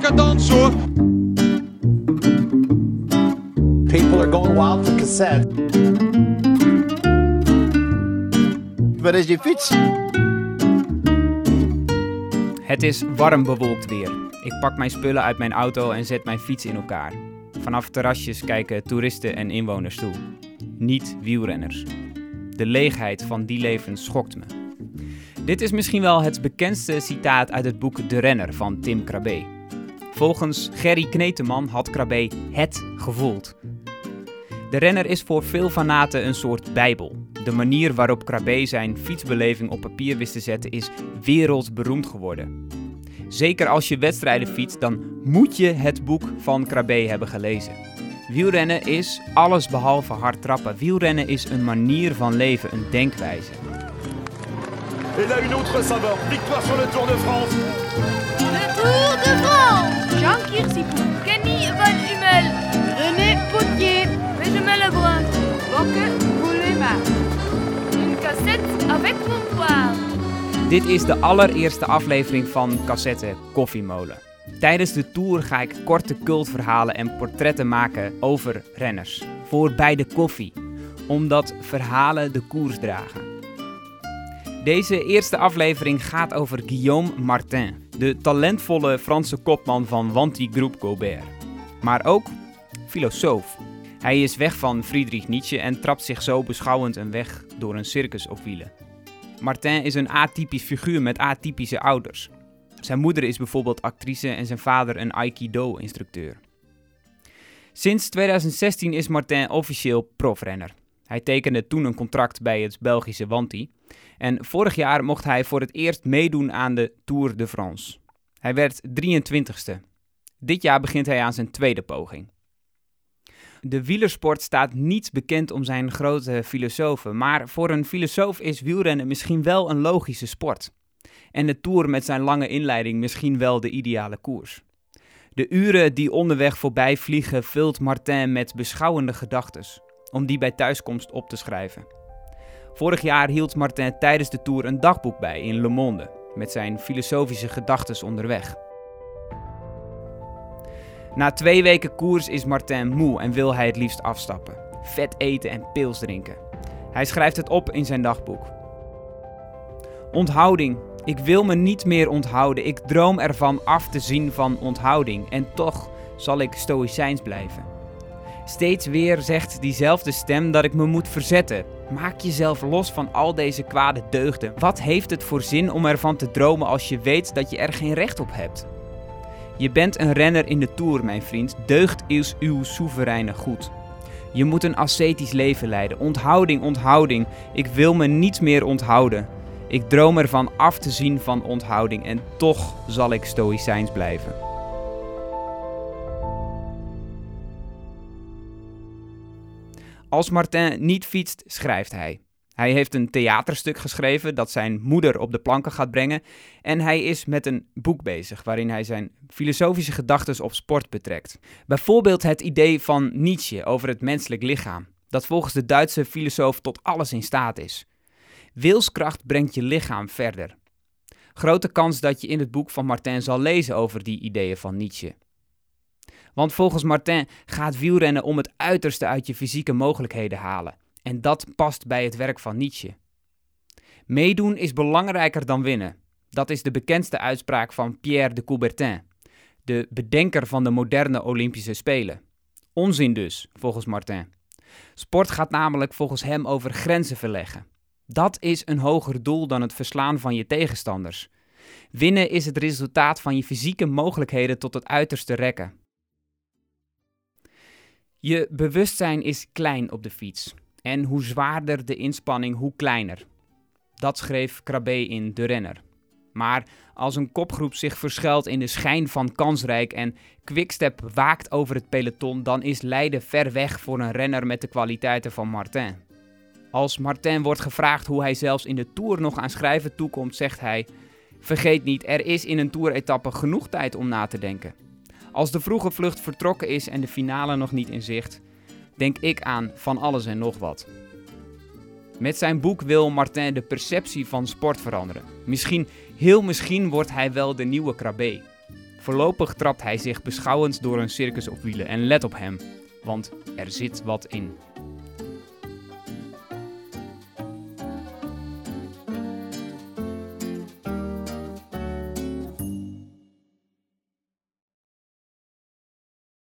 decadence hoor. People are going wild for cassette. Waar is je fiets? Het is warm bewolkt weer. Ik pak mijn spullen uit mijn auto en zet mijn fiets in elkaar. Vanaf terrasjes kijken toeristen en inwoners toe. Niet wielrenners. De leegheid van die leven schokt me. Dit is misschien wel het bekendste citaat uit het boek De Renner van Tim Krabbe. Volgens Gerry Kneteman had Krabbe het gevoeld. De renner is voor veel fanaten een soort bijbel. De manier waarop Krabbe zijn fietsbeleving op papier wist te zetten is wereldberoemd geworden. Zeker als je wedstrijden fietst, dan moet je het boek van Krabbe hebben gelezen. Wielrennen is alles behalve hard trappen. Wielrennen is een manier van leven, een denkwijze. Et là, une autre saveur. Victoire sur le Tour de France. Le Tour de France Jean Kirsipou, Kenny Van Hummel, René Potier, Benjamin Lebrun, Bocke Boulema. Une cassette avec comptoir. Dit is de allereerste aflevering van Cassette Koffiemolen. Tijdens de tour ga ik korte cultverhalen en portretten maken over renners. Voor bij de koffie, omdat verhalen de koers dragen. Deze eerste aflevering gaat over Guillaume Martin, de talentvolle Franse kopman van Wanty Group Gobert. Maar ook filosoof. Hij is weg van Friedrich Nietzsche en trapt zich zo beschouwend een weg door een circus op wielen. Martin is een atypisch figuur met atypische ouders. Zijn moeder is bijvoorbeeld actrice en zijn vader een Aikido-instructeur. Sinds 2016 is Martin officieel profrenner. Hij tekende toen een contract bij het Belgische Wanty. En vorig jaar mocht hij voor het eerst meedoen aan de Tour de France. Hij werd 23ste. Dit jaar begint hij aan zijn tweede poging. De wielersport staat niet bekend om zijn grote filosofen, maar voor een filosoof is wielrennen misschien wel een logische sport. En de Tour met zijn lange inleiding misschien wel de ideale koers. De uren die onderweg voorbij vliegen vult Martin met beschouwende gedachten, om die bij thuiskomst op te schrijven. Vorig jaar hield Martin tijdens de Tour een dagboek bij in Le Monde, met zijn filosofische gedachten onderweg. Na twee weken koers is Martin moe en wil hij het liefst afstappen. Vet eten en pils drinken. Hij schrijft het op in zijn dagboek. Onthouding. Ik wil me niet meer onthouden. Ik droom ervan af te zien van onthouding. En toch zal ik stoïcijns blijven. Steeds weer zegt diezelfde stem dat ik me moet verzetten. Maak jezelf los van al deze kwade deugden. Wat heeft het voor zin om ervan te dromen als je weet dat je er geen recht op hebt? Je bent een renner in de Tour, mijn vriend. Deugd is uw soevereine goed. Je moet een ascetisch leven leiden. Onthouding, onthouding. Ik wil me niet meer onthouden. Ik droom ervan af te zien van onthouding en toch zal ik stoïcijns blijven. Als Martin niet fietst, schrijft hij. Hij heeft een theaterstuk geschreven dat zijn moeder op de planken gaat brengen. En hij is met een boek bezig waarin hij zijn filosofische gedachten op sport betrekt. Bijvoorbeeld het idee van Nietzsche over het menselijk lichaam, dat volgens de Duitse filosoof tot alles in staat is. Wilskracht brengt je lichaam verder. Grote kans dat je in het boek van Martin zal lezen over die ideeën van Nietzsche. Want volgens Martin gaat wielrennen om het uiterste uit je fysieke mogelijkheden halen. En dat past bij het werk van Nietzsche. Meedoen is belangrijker dan winnen. Dat is de bekendste uitspraak van Pierre de Coubertin, de bedenker van de moderne Olympische Spelen. Onzin dus, volgens Martin. Sport gaat namelijk volgens hem over grenzen verleggen. Dat is een hoger doel dan het verslaan van je tegenstanders. Winnen is het resultaat van je fysieke mogelijkheden tot het uiterste rekken. Je bewustzijn is klein op de fiets. En hoe zwaarder de inspanning, hoe kleiner. Dat schreef Krabbe in De Renner. Maar als een kopgroep zich verschuilt in de schijn van kansrijk en Quickstep waakt over het peloton, dan is Leiden ver weg voor een renner met de kwaliteiten van Martin. Als Martin wordt gevraagd hoe hij zelfs in de Tour nog aan schrijven toekomt, zegt hij: Vergeet niet, er is in een Tour-etappe genoeg tijd om na te denken. Als de vroege vlucht vertrokken is en de finale nog niet in zicht, denk ik aan van alles en nog wat. Met zijn boek wil Martin de perceptie van sport veranderen. Misschien, heel misschien wordt hij wel de nieuwe Krabbe. Voorlopig trapt hij zich beschouwend door een circus op wielen en let op hem, want er zit wat in.